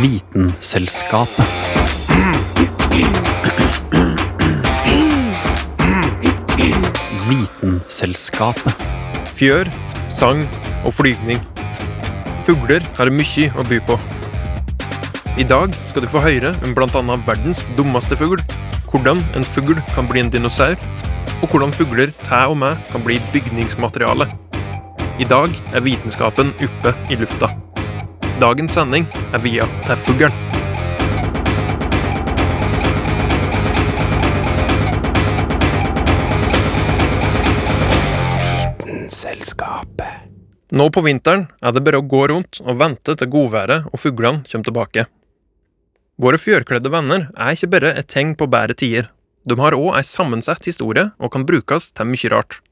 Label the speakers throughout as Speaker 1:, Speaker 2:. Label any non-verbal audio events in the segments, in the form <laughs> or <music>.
Speaker 1: Vitenselskapet. Vitenselskapet.
Speaker 2: Fjør, sang og flygning. Fugler har mye å by på. I dag skal du få høre om bl.a. verdens dummeste fugl, hvordan en fugl kan bli en dinosaur, og hvordan fugler til og med kan bli bygningsmateriale. I dag er vitenskapen oppe i lufta. Dagens sending er via til fuglen. Nå på vinteren er det bare å gå rundt og vente til godværet og fuglene kommer tilbake. Våre fjørkledde venner er ikke bare et tegn på bedre tider. De har òg ei sammensett historie og kan brukes til mye rart.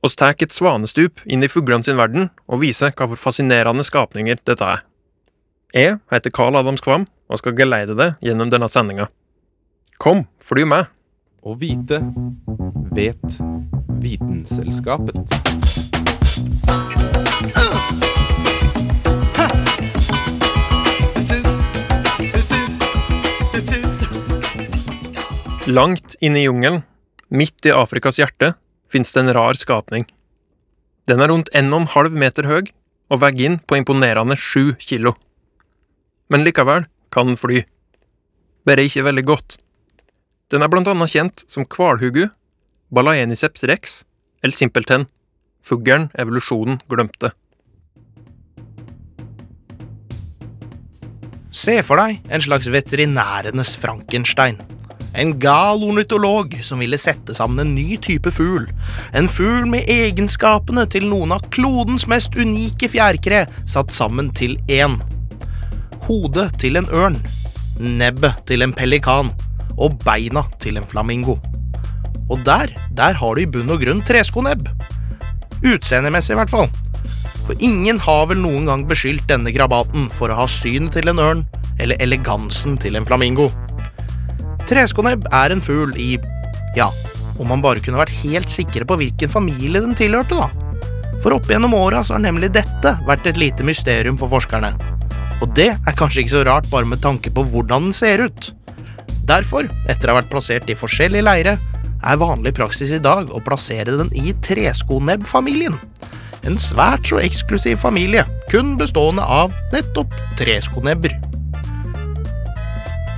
Speaker 2: Oss tar et svanestup inn i fuglene sin verden og viser hva for fascinerende skapninger dette er. Jeg heter Carl Adams Kvam og skal geleide deg gjennom denne sendinga. Kom, fly med!
Speaker 3: Å vite vet Vitenselskapet.
Speaker 2: Langt inne i jungelen, midt i Afrikas hjerte, finnes det en rar skapning. Den er rundt 1,5 meter høy og veier inn på imponerende 7 kilo. Men likevel kan den fly. Bare ikke veldig godt. Den er blant annet kjent som hvalhugu, Balaeniceps rex eller simpelthen fuglen evolusjonen glemte.
Speaker 4: Se for deg en slags veterinærenes Frankenstein. En gal ornitolog som ville sette sammen en ny type fugl. En fugl med egenskapene til noen av klodens mest unike fjærkre satt sammen til én. Hodet til en ørn, nebbet til en pelikan og beina til en flamingo. Og der, der har du i bunn og grunn treskonebb. Utseendemessig, i hvert fall. For ingen har vel noen gang beskyldt denne krabaten for å ha synet til en ørn eller elegansen til en flamingo. Treskonebb er en fugl i ja, om man bare kunne vært helt sikre på hvilken familie den tilhørte, da. For opp gjennom åra har nemlig dette vært et lite mysterium for forskerne. Og det er kanskje ikke så rart bare med tanke på hvordan den ser ut. Derfor, etter å ha vært plassert i forskjellige leire, er vanlig praksis i dag å plassere den i treskonebb-familien. En svært så eksklusiv familie, kun bestående av nettopp treskonebber.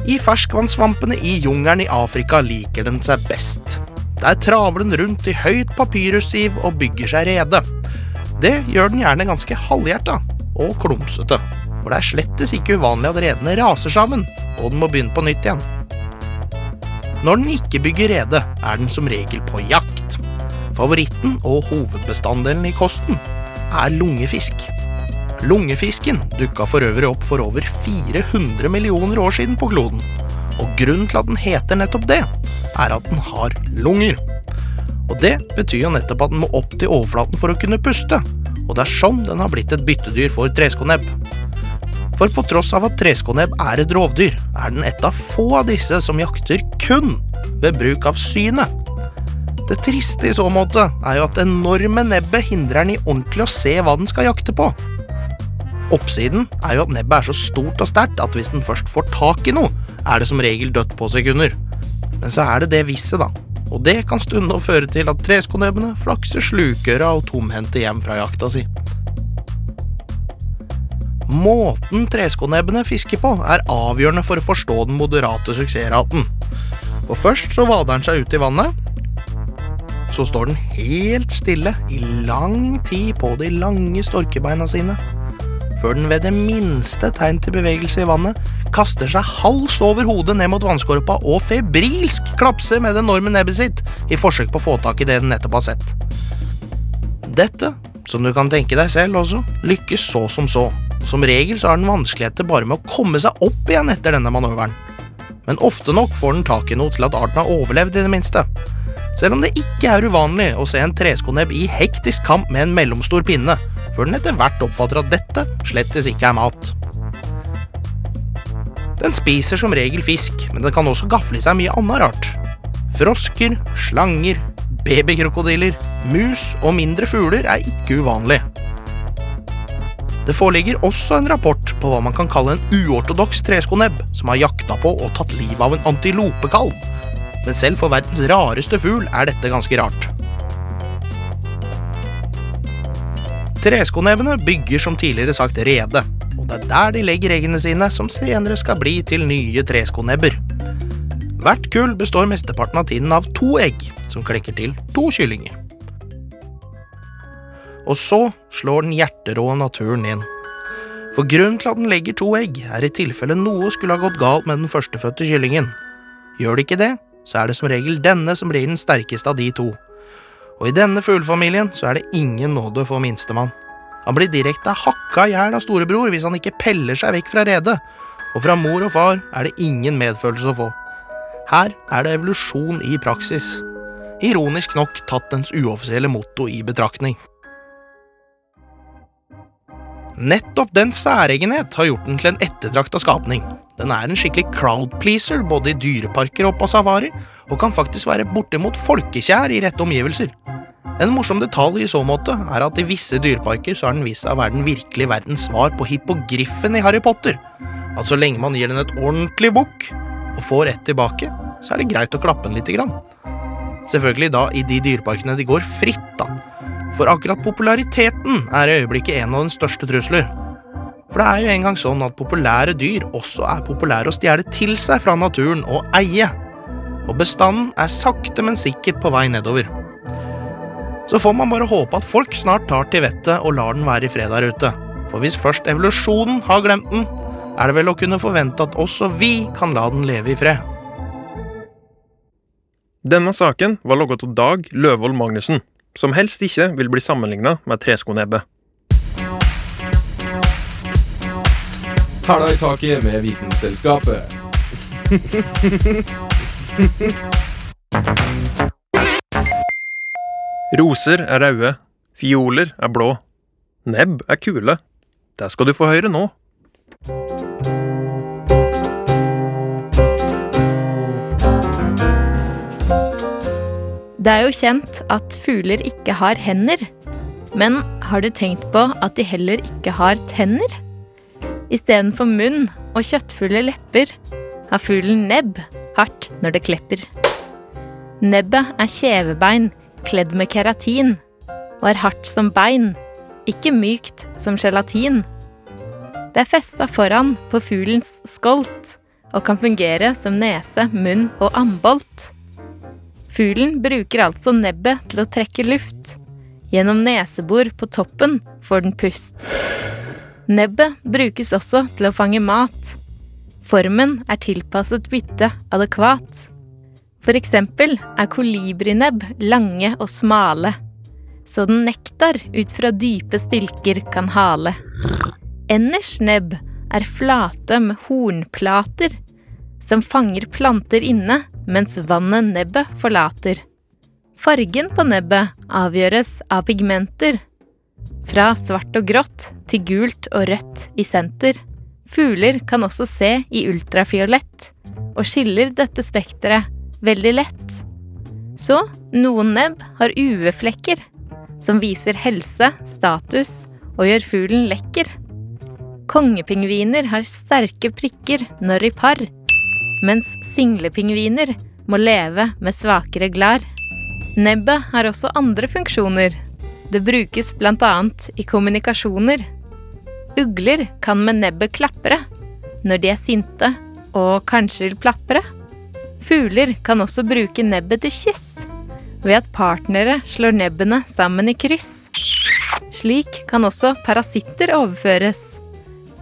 Speaker 4: I ferskvannssvampene i jungelen i Afrika liker den seg best. Der traver den rundt i høyt papyrussiv og bygger seg rede. Det gjør den gjerne ganske halvhjerta og klumsete, for det er slettes ikke uvanlig at redene raser sammen, og den må begynne på nytt igjen. Når den ikke bygger rede, er den som regel på jakt. Favoritten og hovedbestanddelen i kosten er lungefisk. Lungefisken dukka for øvrig opp for over 400 millioner år siden på kloden. Og grunnen til at den heter nettopp det, er at den har lunger. Og det betyr jo nettopp at den må opp til overflaten for å kunne puste. Og det er sånn den har blitt et byttedyr for treskonebb. For på tross av at treskonebb er et rovdyr, er den et av få av disse som jakter kun ved bruk av synet. Det triste i så måte er jo at enorme nebbet hindrer den i ordentlig å se hva den skal jakte på. Oppsiden er jo at nebbet er så stort og sterkt at hvis den først får tak i noe, er det som regel dødt på sekunder. Men så er det det visset, da. Og det kan stundom føre til at treskonebbene flakser slukøra og tomhendte hjem fra jakta si. Måten treskonebbene fisker på, er avgjørende for å forstå den moderate suksessraten. For først så vader den seg ut i vannet. Så står den helt stille i lang tid på de lange storkebeina sine. Før den ved det minste tegn til bevegelse i vannet kaster seg hals over hodet ned mot vannskorpa og febrilsk klapser med det enorme nebbet sitt i forsøk på å få tak i det den nettopp har sett. Dette, som du kan tenke deg selv også, lykkes så som så. Som regel så har den vanskeligheter bare med å komme seg opp igjen etter denne manøveren. Men ofte nok får den tak i noe til at arten har overlevd, i det minste. Selv om det ikke er uvanlig å se en treskonebb i hektisk kamp med en mellomstor pinne, før den etter hvert oppfatter at dette slettes ikke er mat. Den spiser som regel fisk, men den kan også gafle i seg mye annet rart. Frosker, slanger, babykrokodiller, mus og mindre fugler er ikke uvanlig. Det foreligger også en rapport på hva man kan kalle en uortodoks treskonebb, som har jakta på og tatt livet av en antilopekalv. Men selv for verdens rareste fugl er dette ganske rart. Treskonebbene bygger som tidligere sagt rede, og det er der de legger eggene sine, som senere skal bli til nye treskonebber. Hvert kull består mesteparten av tiden av to egg, som klekker til to kyllinger. Og så slår den hjerterå naturen inn. For grunnen til at den legger to egg, er i tilfelle noe skulle ha gått galt med den førstefødte kyllingen. Gjør det ikke det, så er det som regel denne som blir den sterkeste av de to. Og i denne fuglefamilien så er det ingen nåde for minstemann. Han blir direkte hakka i hjel av storebror hvis han ikke peller seg vekk fra redet, og fra mor og far er det ingen medfølelse å få. Her er det evolusjon i praksis. Ironisk nok tatt dens uoffisielle motto i betraktning. Nettopp den særegenhet har gjort den til en ettertrakta skapning. Den er en skikkelig crowd pleaser både i dyreparker og på safari, og kan faktisk være bortimot folkekjær i rette omgivelser. En morsom detalj i så måte er at i visse dyreparker så har den vist seg å være den virkelige verdens svar på hippogriffen i Harry Potter. At så lenge man gir den et ordentlig bukk og får ett tilbake, så er det greit å klappe den lite grann. Selvfølgelig da i de dyreparkene de går fritt, da. For akkurat populariteten er i øyeblikket en av den største trusler. For det er jo engang sånn at populære dyr også er populære å stjele til seg fra naturen og eie. Og bestanden er sakte, men sikkert på vei nedover. Så får man bare håpe at folk snart tar til vettet og lar den være i fred der ute. For hvis først evolusjonen har glemt den, er det vel å kunne forvente at også vi kan la den leve i fred.
Speaker 2: Denne saken var logget av Dag Løvold Magnussen, som helst ikke vil bli sammenligna med treskonebbet.
Speaker 3: Hæla i taket med Vitenselskapet.
Speaker 2: Roser er røde, fioler er blå, nebb er kule. Det skal du få høre nå.
Speaker 1: Det er jo kjent at fugler ikke har hender. Men har du tenkt på at de heller ikke har tenner? Istedenfor munn og kjøttfulle lepper har fuglen nebb hardt når det klepper. Nebbet er kjevebein kledd med keratin og er hardt som bein, ikke mykt som gelatin. Det er festa foran på fuglens skolt og kan fungere som nese, munn og ambolt. Fuglen bruker altså nebbet til å trekke luft. Gjennom nesebor på toppen får den pust. Nebbet brukes også til å fange mat. Formen er tilpasset byttet adekvat. For eksempel er kolibrinebb lange og smale, så den nektar ut fra dype stilker kan hale. Enners nebb er flate med hornplater, som fanger planter inne mens vannet nebbet forlater. Fargen på nebbet avgjøres av pigmenter. Fra svart og grått til gult og rødt i senter. Fugler kan også se i ultrafiolett, og skiller dette spekteret veldig lett. Så noen nebb har UV-flekker, som viser helse, status og gjør fuglen lekker. Kongepingviner har sterke prikker når i par, mens singlepingviner må leve med svakere glar. Nebbet har også andre funksjoner. Det brukes bl.a. i kommunikasjoner. Ugler kan med nebbet klapre når de er sinte og kanskje vil plapre. Fugler kan også bruke nebbet til kyss ved at partnere slår nebbene sammen i kryss. Slik kan også parasitter overføres.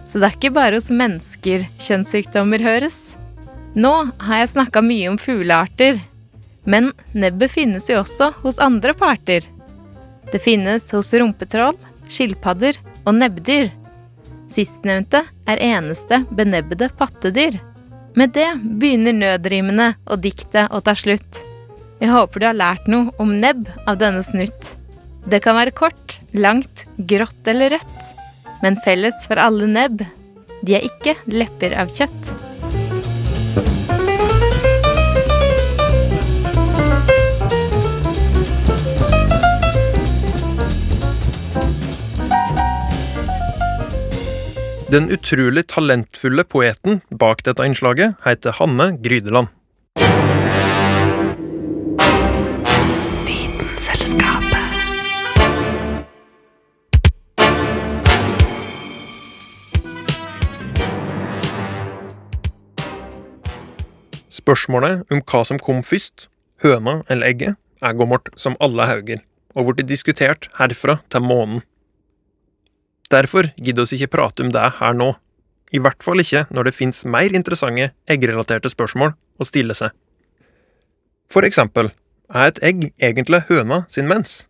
Speaker 1: Så det er ikke bare hos mennesker kjønnssykdommer høres. Nå har jeg snakka mye om fuglearter, men nebbet finnes jo også hos andre parter. Det finnes hos rumpetroll, skilpadder og nebbdyr. Sistnevnte er eneste benebbede pattedyr. Med det begynner nødrimene og diktet å ta slutt. Jeg håper du har lært noe om nebb av denne snutt. Det kan være kort, langt, grått eller rødt. Men felles for alle nebb, de er ikke lepper av kjøtt.
Speaker 2: Den utrolig talentfulle poeten bak dette innslaget heter Hanne Grydeland. Spørsmålet om hva som kom først, høna eller egget, er gammelt som alle hauger, og blitt diskutert herfra til månen. Derfor gidder oss ikke prate om det her nå, i hvert fall ikke når det finnes mer interessante eggrelaterte spørsmål å stille seg. For eksempel, er et egg egentlig høna sin mens?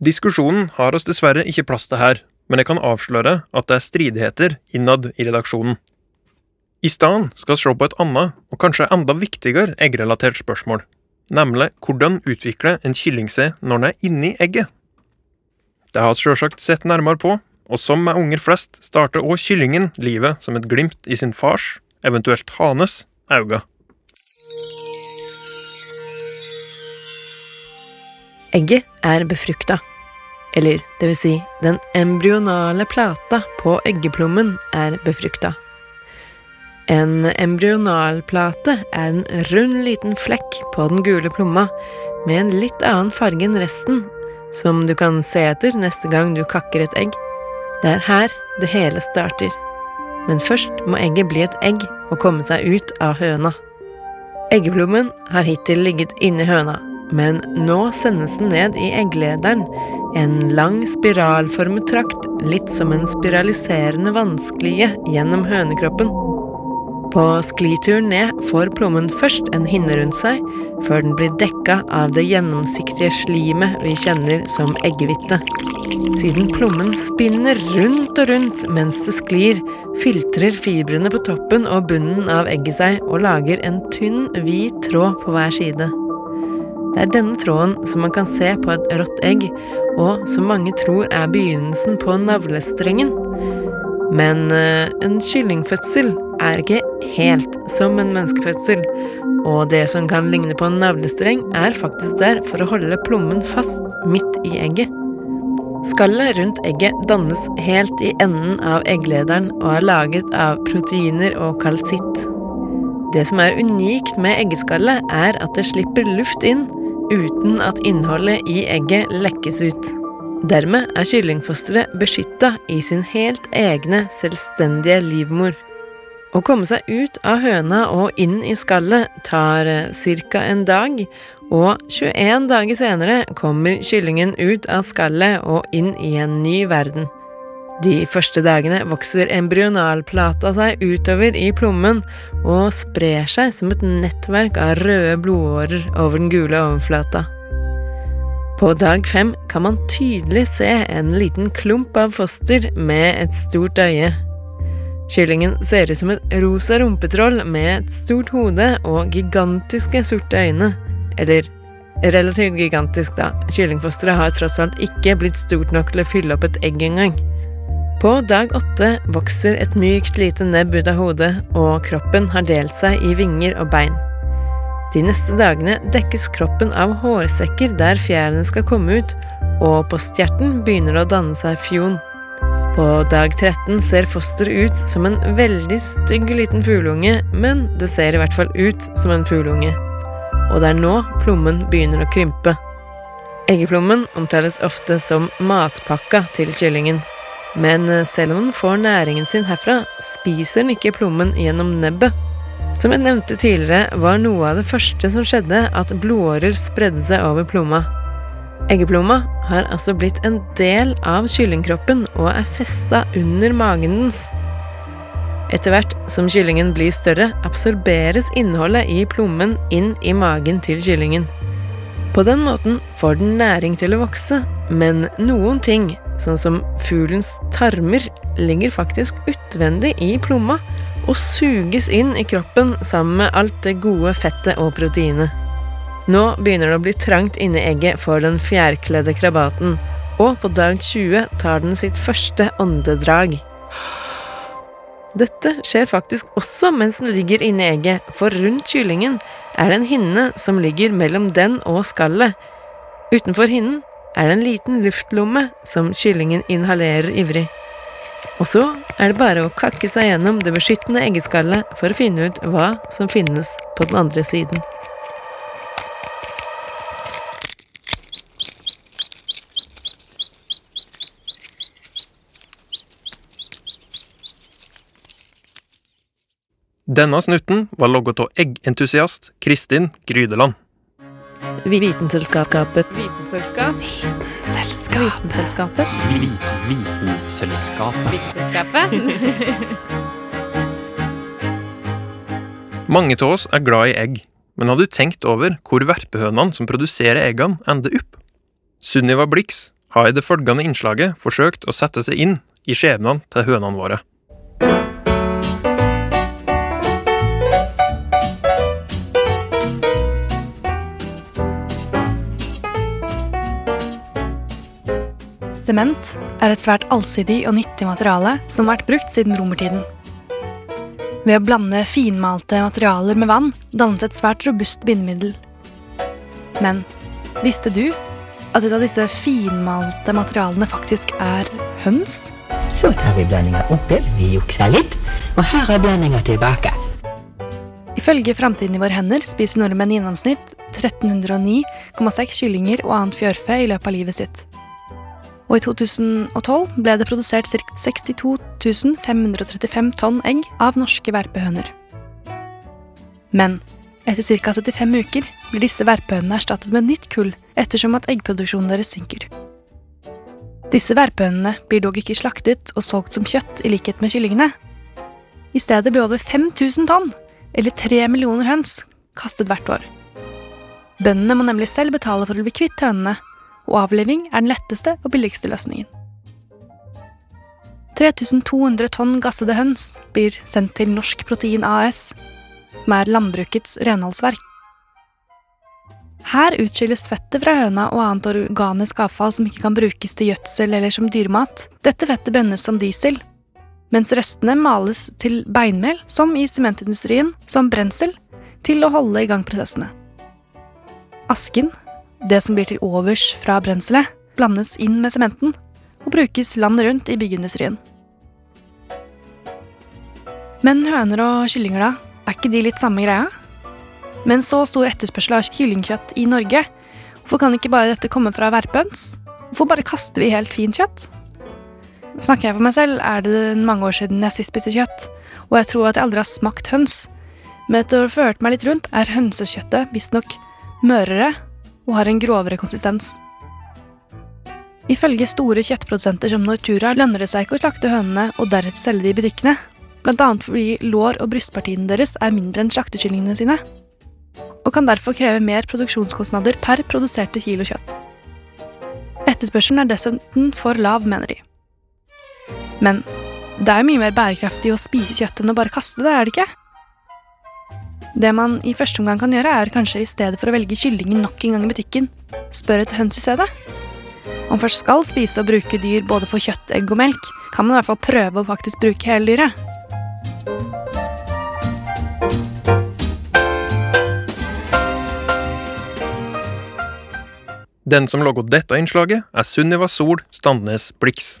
Speaker 2: Diskusjonen har oss dessverre ikke plass til her, men jeg kan avsløre at det er stridigheter innad i redaksjonen. I stedet skal vi se på et annet, og kanskje enda viktigere eggrelatert spørsmål, nemlig hvordan utvikler en kylling seg når den er inni egget? Det har vi sjølsagt sett nærmere på, og som med unger flest starter òg kyllingen livet som et glimt i sin fars, eventuelt hanes, øyne.
Speaker 5: Egget er befrukta. Eller det vil si, den embryonale plata på eggeplommen er befrukta. En embryonalplate er en rund liten flekk på den gule plomma med en litt annen farge enn resten, som du kan se etter neste gang du kakker et egg. Det er her det hele starter. Men først må egget bli et egg og komme seg ut av høna. Eggeplommen har hittil ligget inni høna, men nå sendes den ned i egglederen, en lang spiralformet trakt, litt som en spiraliserende vannsklie gjennom hønekroppen. På sklituren ned får plommen først en hinne rundt seg, før den blir dekka av det gjennomsiktige slimet vi kjenner som eggehvite. Siden plommen spinner rundt og rundt mens det sklir, filtrer fibrene på toppen og bunnen av egget seg og lager en tynn, hvit tråd på hver side. Det er denne tråden som man kan se på et rått egg, og som mange tror er begynnelsen på navlestrengen. Men øh, en kyllingfødsel er ikke helt som en menneskefødsel, og det som kan ligne på en navlestreng, er faktisk der for å holde plommen fast midt i egget. Skallet rundt egget dannes helt i enden av egglederen og er laget av proteiner og kalsitt. Det som er unikt med eggeskallet, er at det slipper luft inn uten at innholdet i egget lekkes ut. Dermed er kyllingfosteret beskytta i sin helt egne, selvstendige livmor. Å komme seg ut av høna og inn i skallet tar ca. en dag, og 21 dager senere kommer kyllingen ut av skallet og inn i en ny verden. De første dagene vokser embryonalplata seg utover i plommen og sprer seg som et nettverk av røde blodårer over den gule overflata. På dag fem kan man tydelig se en liten klump av foster med et stort øye. Kyllingen ser ut som et rosa rumpetroll med et stort hode og gigantiske sorte øyne. Eller relativt gigantisk, da. Kyllingfosteret har tross alt ikke blitt stort nok til å fylle opp et egg engang. På dag åtte vokser et mykt lite nebb ut av hodet, og kroppen har delt seg i vinger og bein. De neste dagene dekkes kroppen av hårsekker der fjærene skal komme ut, og på stjerten begynner det å danne seg fjon. På dag 13 ser fosteret ut som en veldig stygg liten fugleunge, men det ser i hvert fall ut som en fugleunge og det er nå plommen begynner å krympe. Eggeplommen omtales ofte som matpakka til kyllingen. Men eh, selv om den får næringen sin herfra, spiser den ikke plommen gjennom nebbet. Som jeg nevnte tidligere, var noe av det første som skjedde, at blodårer spredde seg over plomma. Eggeplomma har altså blitt en del av kyllingkroppen og er festa under magen dens. Etter hvert som kyllingen blir større, absorberes innholdet i plommen inn i magen til kyllingen. På den måten får den næring til å vokse, men noen ting, sånn som fuglens tarmer, ligger faktisk utvendig i plomma og suges inn i kroppen sammen med alt det gode fettet og proteinet. Nå begynner det å bli trangt inni egget for den fjærkledde krabaten, og på dag 20 tar den sitt første åndedrag. Dette skjer faktisk også mens den ligger inni egget, for rundt kyllingen er det en hinne som ligger mellom den og skallet. Utenfor hinnen er det en liten luftlomme som kyllingen inhalerer ivrig. Og så er det bare å kakke seg gjennom det beskyttende eggeskallet for å finne ut hva som finnes på den andre siden.
Speaker 2: Denne snutten var logget av eggentusiast Kristin Grydeland.
Speaker 5: Vitenselskapet Vitenselskap?
Speaker 1: Vitenselskapet.
Speaker 6: Vitenselskapet.
Speaker 1: Vitenselskapet. <laughs>
Speaker 2: Mange av oss er glad i egg, men har du tenkt over hvor verpehønene som produserer eggene, ender opp? Sunniva Blix har i det følgende innslaget forsøkt å sette seg inn i skjebnene til hønene våre.
Speaker 7: Sement er et svært allsidig og nyttig materiale som har vært brukt siden romertiden. Ved å blande finmalte materialer med vann dannes et svært robust bindemiddel. Men visste du at et av disse finmalte materialene faktisk er høns?
Speaker 8: Så tar vi blandinga oppi, vi jukser litt, og her er blandinga tilbake.
Speaker 7: Ifølge Framtiden i våre hender spiser nordmenn i gjennomsnitt 1309,6 kyllinger og annet fjørfe i løpet av livet sitt. Og i 2012 ble det produsert ca. 62 535 tonn egg av norske verpehøner. Men etter ca. 75 uker blir disse verpehønene erstattet med nytt kull ettersom at eggproduksjonen deres synker. Disse verpehønene blir dog ikke slaktet og solgt som kjøtt i likhet med kyllingene. I stedet blir over 5000 tonn, eller 3 millioner høns, kastet hvert år. Bøndene må nemlig selv betale for å bli kvitt hønene, og avliving er den letteste og billigste løsningen. 3200 tonn gassede høns blir sendt til Norsk Protein AS, som er landbrukets renholdsverk. Her utskilles fettet fra høna og annet organisk avfall som ikke kan brukes til gjødsel eller som dyremat. Dette fettet brennes som diesel, mens restene males til beinmel, som i sementindustrien, som brensel, til å holde i gang prosessene. Asken, det som blir til overs fra brenselet, blandes inn med sementen og brukes landet rundt i byggeindustrien. Men høner og kyllinger, da? Er ikke de litt samme greia? Med en så stor etterspørsel av kyllingkjøtt i Norge, hvorfor kan ikke bare dette komme fra verpens? Hvorfor bare kaster vi helt fint kjøtt? Snakker jeg for meg selv, er det mange år siden jeg sist spiste kjøtt, og jeg tror at jeg aldri har smakt høns. Men etter å ha ført meg litt rundt, er hønsekjøttet visstnok mørere og har en grovere konsistens. Ifølge store kjøttprodusenter som Nortura lønner det seg ikke å slakte hønene og deretter selge de i butikkene, annet fordi lår- og brystpartiene deres er mindre enn slaktekyllingene sine, og kan derfor kreve mer produksjonskostnader per produserte kilo kjøtt. Etterspørselen er dessuten for lav, mener de. Men det er jo mye mer bærekraftig å spise kjøtt enn å bare kaste det, er det ikke? Det man i første omgang kan gjøre, er kanskje i stedet for å velge kyllingen nok en gang i butikken, spørre etter høns i stedet. Om først skal spise og bruke dyr både for kjøtt, egg og melk, kan man i hvert fall prøve å faktisk bruke hele dyret.
Speaker 2: Den som laga dette innslaget, er Sunniva Sol Standnes Blix.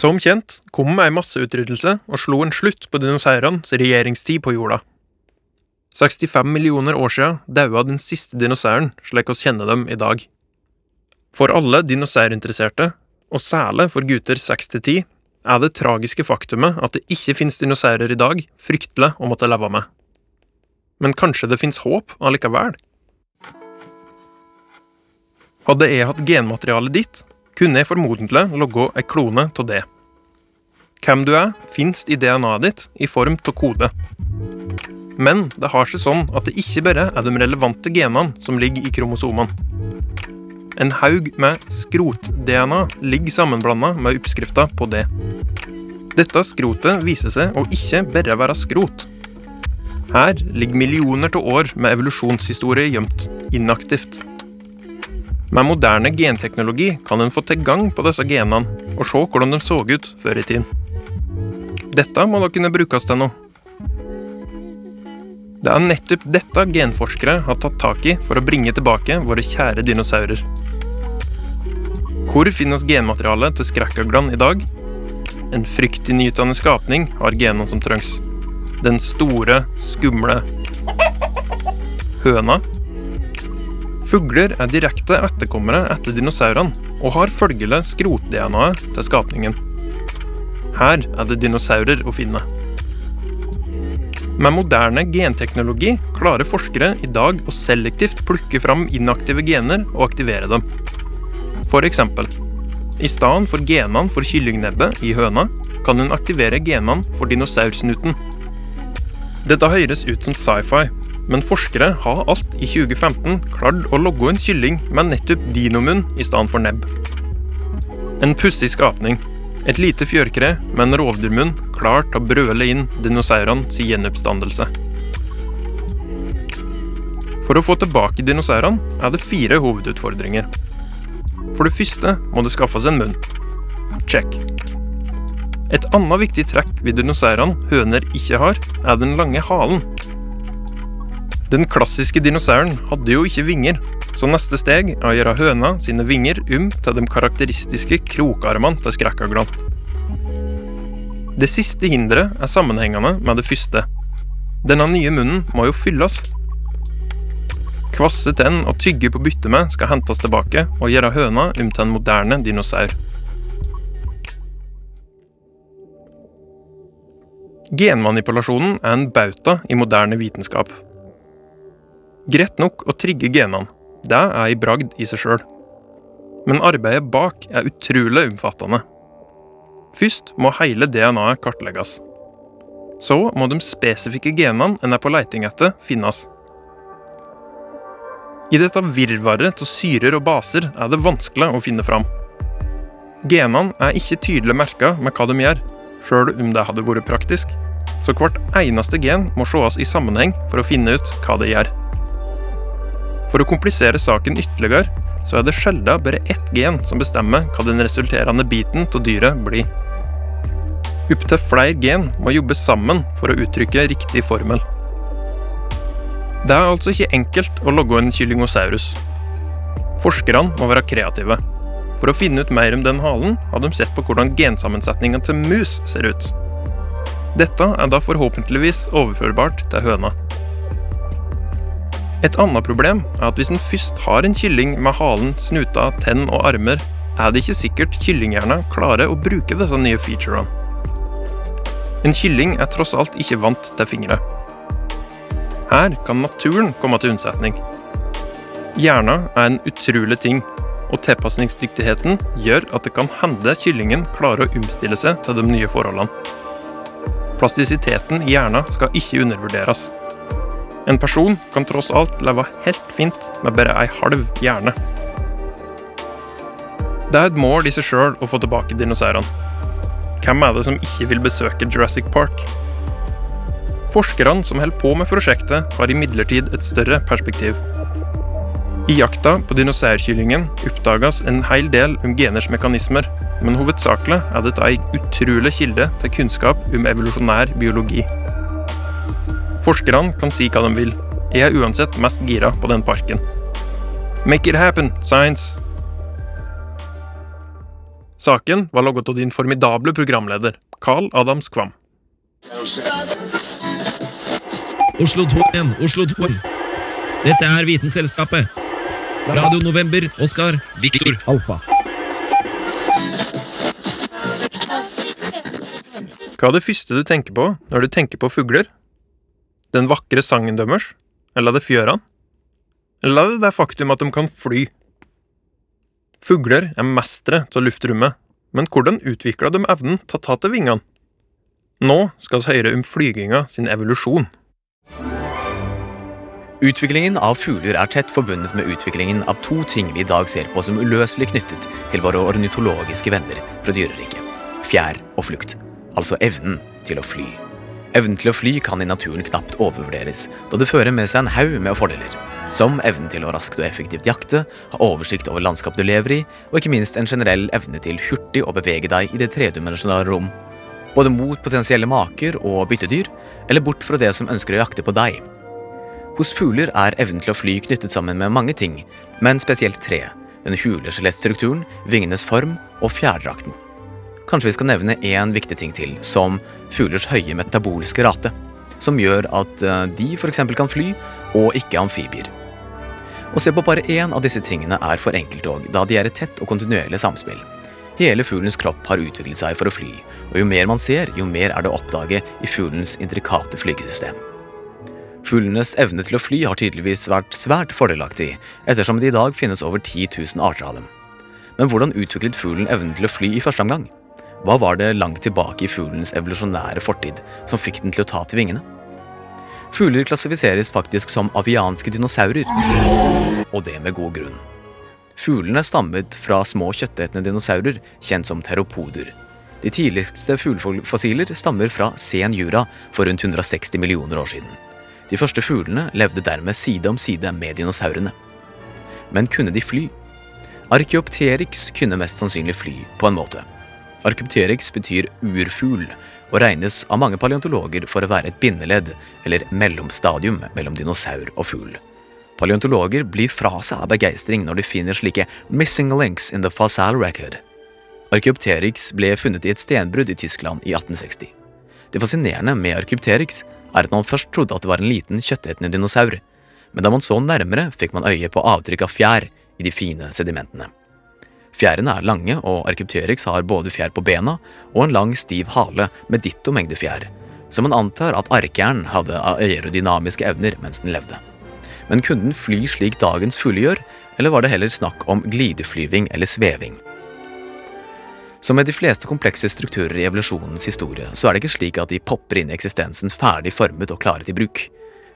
Speaker 2: Som kjent kom ei masseutryddelse og slo en slutt på dinosaurenes regjeringstid på jorda. 65 millioner år siden daua den siste dinosauren slik oss kjenner dem i dag. For alle dinosaurinteresserte, og særlig for gutter 6 til 10, er det tragiske faktumet at det ikke finnes dinosaurer i dag, fryktelig å måtte leve med. Men kanskje det finnes håp allikevel? Hadde jeg hatt genmaterialet ditt, kunne jeg formodentlig logge en klone av det. Hvem du er, finnes i DNA-et ditt i form av kode. Men det har seg sånn at det ikke bare er de relevante genene som ligger i kromosomene. En haug med skrot-DNA ligger sammenblanda med oppskrifta på det. Dette skrotet viser seg å ikke bare være skrot. Her ligger millioner av år med evolusjonshistorie gjemt inaktivt. Med moderne genteknologi kan en få til gang på disse genene og se hvordan de så ut før i tiden. Dette må da kunne brukes til noe. Det er nettopp dette genforskere har tatt tak i for å bringe tilbake våre kjære dinosaurer. Hvor finnes genmaterialet til skrekkaglene i dag? En fryktinngytende skapning har genene som trengs. Den store, skumle høna. Fugler er direkte etterkommere etter dinosaurene og har følgelig skrot-DNA-et til skapningen. Her er det dinosaurer å finne. Med moderne genteknologi klarer forskere i dag å selektivt plukke fram inaktive gener og aktivere dem. For eksempel, i stedet for genene for kyllingnebbet i høna, kan en aktivere genene for dinosaursnuten. Dette høres ut som sci-fi, men forskere har alt i 2015 klart å logge en kylling med nettopp dinomunn i stedet for nebb. En pussig skapning. Et lite fjørkre med en rovdyrmunn klar til å brøle inn dinosaurene gjenoppstandelse. For å få tilbake dinosaurene er det fire hovedutfordringer. For det første må det skaffes en munn. Check. Et annet viktig trekk ved dinosaurene høner ikke har, er den lange halen. Den klassiske dinosauren hadde jo ikke vinger, så neste steg er å gjøre høna sine vinger um til de karakteristiske krokarmene til skrekkaglene. Det siste hinderet er sammenhengende med det første. Denne nye munnen må jo fylles. Kvasse tenn og tygge på bytte med skal hentes tilbake og gjøre høna um til en moderne dinosaur. Genmanipulasjonen er en bauta i moderne vitenskap. Greit nok å trigge genene, det er ei bragd i seg sjøl. Men arbeidet bak er utrolig omfattende. Først må hele DNA-et kartlegges. Så må de spesifikke genene en er på leiting etter, finnes. I dette virvaret av syrer og baser er det vanskelig å finne fram. Genene er ikke tydelig merka med hva de gjør, sjøl om det hadde vært praktisk, så hvert eneste gen må sees i sammenheng for å finne ut hva det gjør. For å komplisere saken ytterligere, så er det sjelden bare ett gen som bestemmer hva den resulterende biten av dyret blir. Opptil flere gen må jobbe sammen for å uttrykke riktig formel. Det er altså ikke enkelt å logge en kyllingosaurus. Forskerne må være kreative. For å finne ut mer om den halen har de sett på hvordan gensammensetningen til mus ser ut. Dette er da forhåpentligvis overførbart til høna. Et annet problem er at hvis en først har en kylling med halen, snuta, tenn og armer, er det ikke sikkert kyllinghjerna klarer å bruke disse nye featurene. En kylling er tross alt ikke vant til fingre. Her kan naturen komme til unnsetning. Hjerna er en utrolig ting, og tilpasningsdyktigheten gjør at det kan hende kyllingen klarer å omstille seg til de nye forholdene. Plastisiteten i hjerna skal ikke undervurderes. En person kan tross alt leve helt fint med bare ei halv hjerne. Det er et mål i seg sjøl å få tilbake dinosaurene. Hvem er det som ikke vil besøke Jurassic Park? Forskerne som holder på med prosjektet, har imidlertid et større perspektiv. I jakta på dinosaurkyllingen oppdages en hel del om geners mekanismer, men hovedsakelig er dette ei utrolig kilde til kunnskap om evolusjonær biologi. Forskerne kan si hva de vil. Jeg er uansett mest gira på den parken. Make it happen, science! Saken var laget av din formidable programleder, Carl Adams Kvam.
Speaker 6: Oslo 2 igjen, Oslo 2. Dette er Vitenselskapet. Radio November, Oskar, Viktor, Alfa.
Speaker 2: Hva er det første du tenker på når du tenker på fugler? Den vakre sangen deres? Eller er det fjørene? Eller er det faktum at de kan fly? Fugler er mestere av luftrommet, men hvordan utvikla de evnen til å ta til vingene? Nå skal vi høre om flyginga sin evolusjon.
Speaker 9: Utviklingen av fugler er tett forbundet med utviklingen av to ting vi i dag ser på som uløselig knyttet til våre ornitologiske venner fra dyreriket. Fjær og flukt. Altså evnen til å fly. Evnen til å fly kan i naturen knapt overvurderes, da det fører med seg en haug med fordeler. Som evnen til å raskt og effektivt jakte, ha oversikt over landskap du lever i, og ikke minst en generell evne til hurtig å bevege deg i det tredimensjonale rom. Både mot potensielle maker og byttedyr, eller bort fra det som ønsker å jakte på deg. Hos fugler er evnen til å fly knyttet sammen med mange ting, men spesielt tre. Den hule skjelettstrukturen, vingenes form og fjærdrakten. Kanskje vi skal nevne én viktig ting til, som fuglers høye metabolske rate. Som gjør at eh, de f.eks. kan fly, og ikke amfibier. Å se på bare én av disse tingene er for enkelt òg, da de er et tett og kontinuerlig samspill. Hele fuglens kropp har utviklet seg for å fly, og jo mer man ser, jo mer er det å oppdage i fuglens intrikate flygesystem. Fuglenes evne til å fly har tydeligvis vært svært fordelaktig, ettersom det i dag finnes over 10 000 arter av dem. Men hvordan utviklet fuglen evnen til å fly i første omgang? Hva var det langt tilbake i fuglens evolusjonære fortid som fikk den til å ta til vingene? Fugler klassifiseres faktisk som avianske dinosaurer, og det med god grunn. Fuglene stammet fra små kjøttetende dinosaurer, kjent som teropoder. De tidligste fuglefossiler stammer fra sen jura for rundt 160 millioner år siden. De første fuglene levde dermed side om side med dinosaurene. Men kunne de fly? Archeopteryx kunne mest sannsynlig fly, på en måte. Archeopteryx betyr urfugl, og regnes av mange paleontologer for å være et bindeledd, eller mellomstadium mellom dinosaur og fugl. Paleontologer blir fra seg av begeistring når de finner slike 'missing links in the fossil record'. Archeopteryx ble funnet i et stenbrudd i Tyskland i 1860. Det fascinerende med Archeopteryx er at man først trodde at det var en liten kjøttetende dinosaur, men da man så nærmere, fikk man øye på avtrykk av fjær i de fine sedimentene. Fjærene er lange, og Archipteryx har både fjær på bena og en lang, stiv hale med ditto mengde fjær, så man antar at arkjern hadde aerodynamiske evner mens den levde. Men kunne den fly slik dagens fugler gjør, eller var det heller snakk om glideflyving eller sveving? Som med de fleste komplekse strukturer i evolusjonens historie, så er det ikke slik at de popper inn i eksistensen ferdig formet og klare til bruk.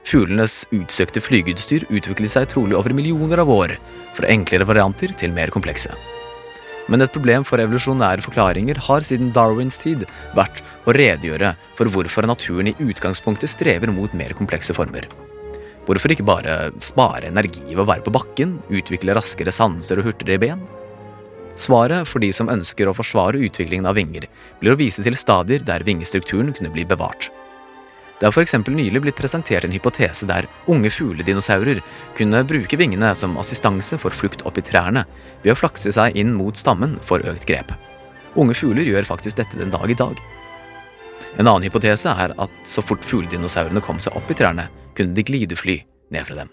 Speaker 9: Fuglenes utsøkte flygeutstyr utviklet seg trolig over millioner av år, fra enklere varianter til mer komplekse. Men et problem for evolusjonære forklaringer har siden Darwins tid vært å redegjøre for hvorfor naturen i utgangspunktet strever mot mer komplekse former. Hvorfor ikke bare spare energi ved å være på bakken, utvikle raskere sanser og hurtigere ben? Svaret for de som ønsker å forsvare utviklingen av vinger, blir å vise til stadier der vingestrukturen kunne bli bevart. Det har f.eks. nylig blitt presentert en hypotese der unge fugledinosaurer kunne bruke vingene som assistanse for flukt opp i trærne ved å flakse seg inn mot stammen for økt grep. Unge fugler gjør faktisk dette den dag i dag. En annen hypotese er at så fort fugledinosaurene kom seg opp i trærne, kunne de glidefly ned fra dem.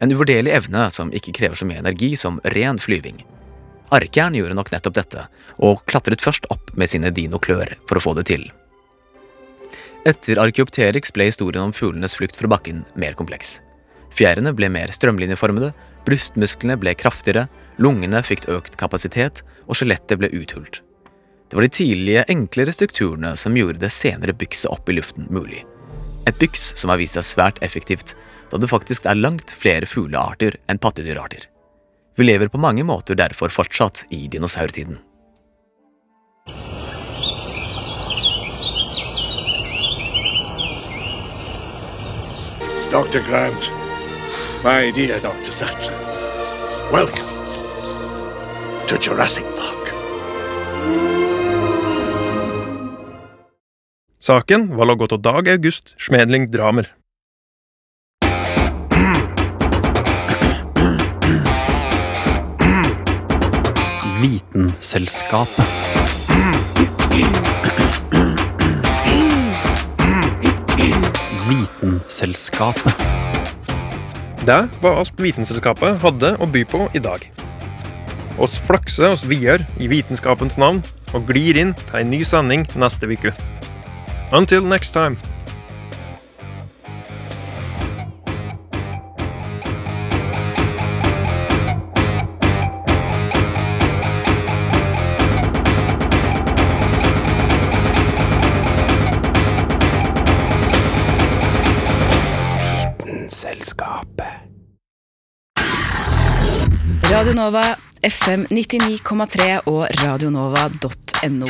Speaker 9: En uvurderlig evne som ikke krever så mye energi som ren flyving. Arkjern gjorde nok nettopp dette, og klatret først opp med sine dinoklør for å få det til. Etter Archeopteryx ble historien om fuglenes flukt fra bakken mer kompleks. Fjærene ble mer strømlinjeformede, brystmusklene ble kraftigere, lungene fikk økt kapasitet, og skjelettet ble uthult. Det var de tidlige, enklere strukturene som gjorde det senere bykset opp i luften mulig. Et byks som har vist seg svært effektivt, da det faktisk er langt flere fuglearter enn pattedyrarter. Vi lever på mange måter derfor fortsatt i dinosaurtiden.
Speaker 10: Dr. Grant, my dear Dr. Sattler, welcome to Jurassic Park.
Speaker 2: Saken var logget av Dag August Schmedling Dramer.
Speaker 11: Vitenselskapet. Vitenselskapet.
Speaker 2: Det var alt Vitenselskapet hadde å by på i dag. Oss flakser oss videre i vitenskapens navn og glir inn til en ny sending neste uke. Until next time.
Speaker 12: Radio Nova, FM 99,3 og radionova.no.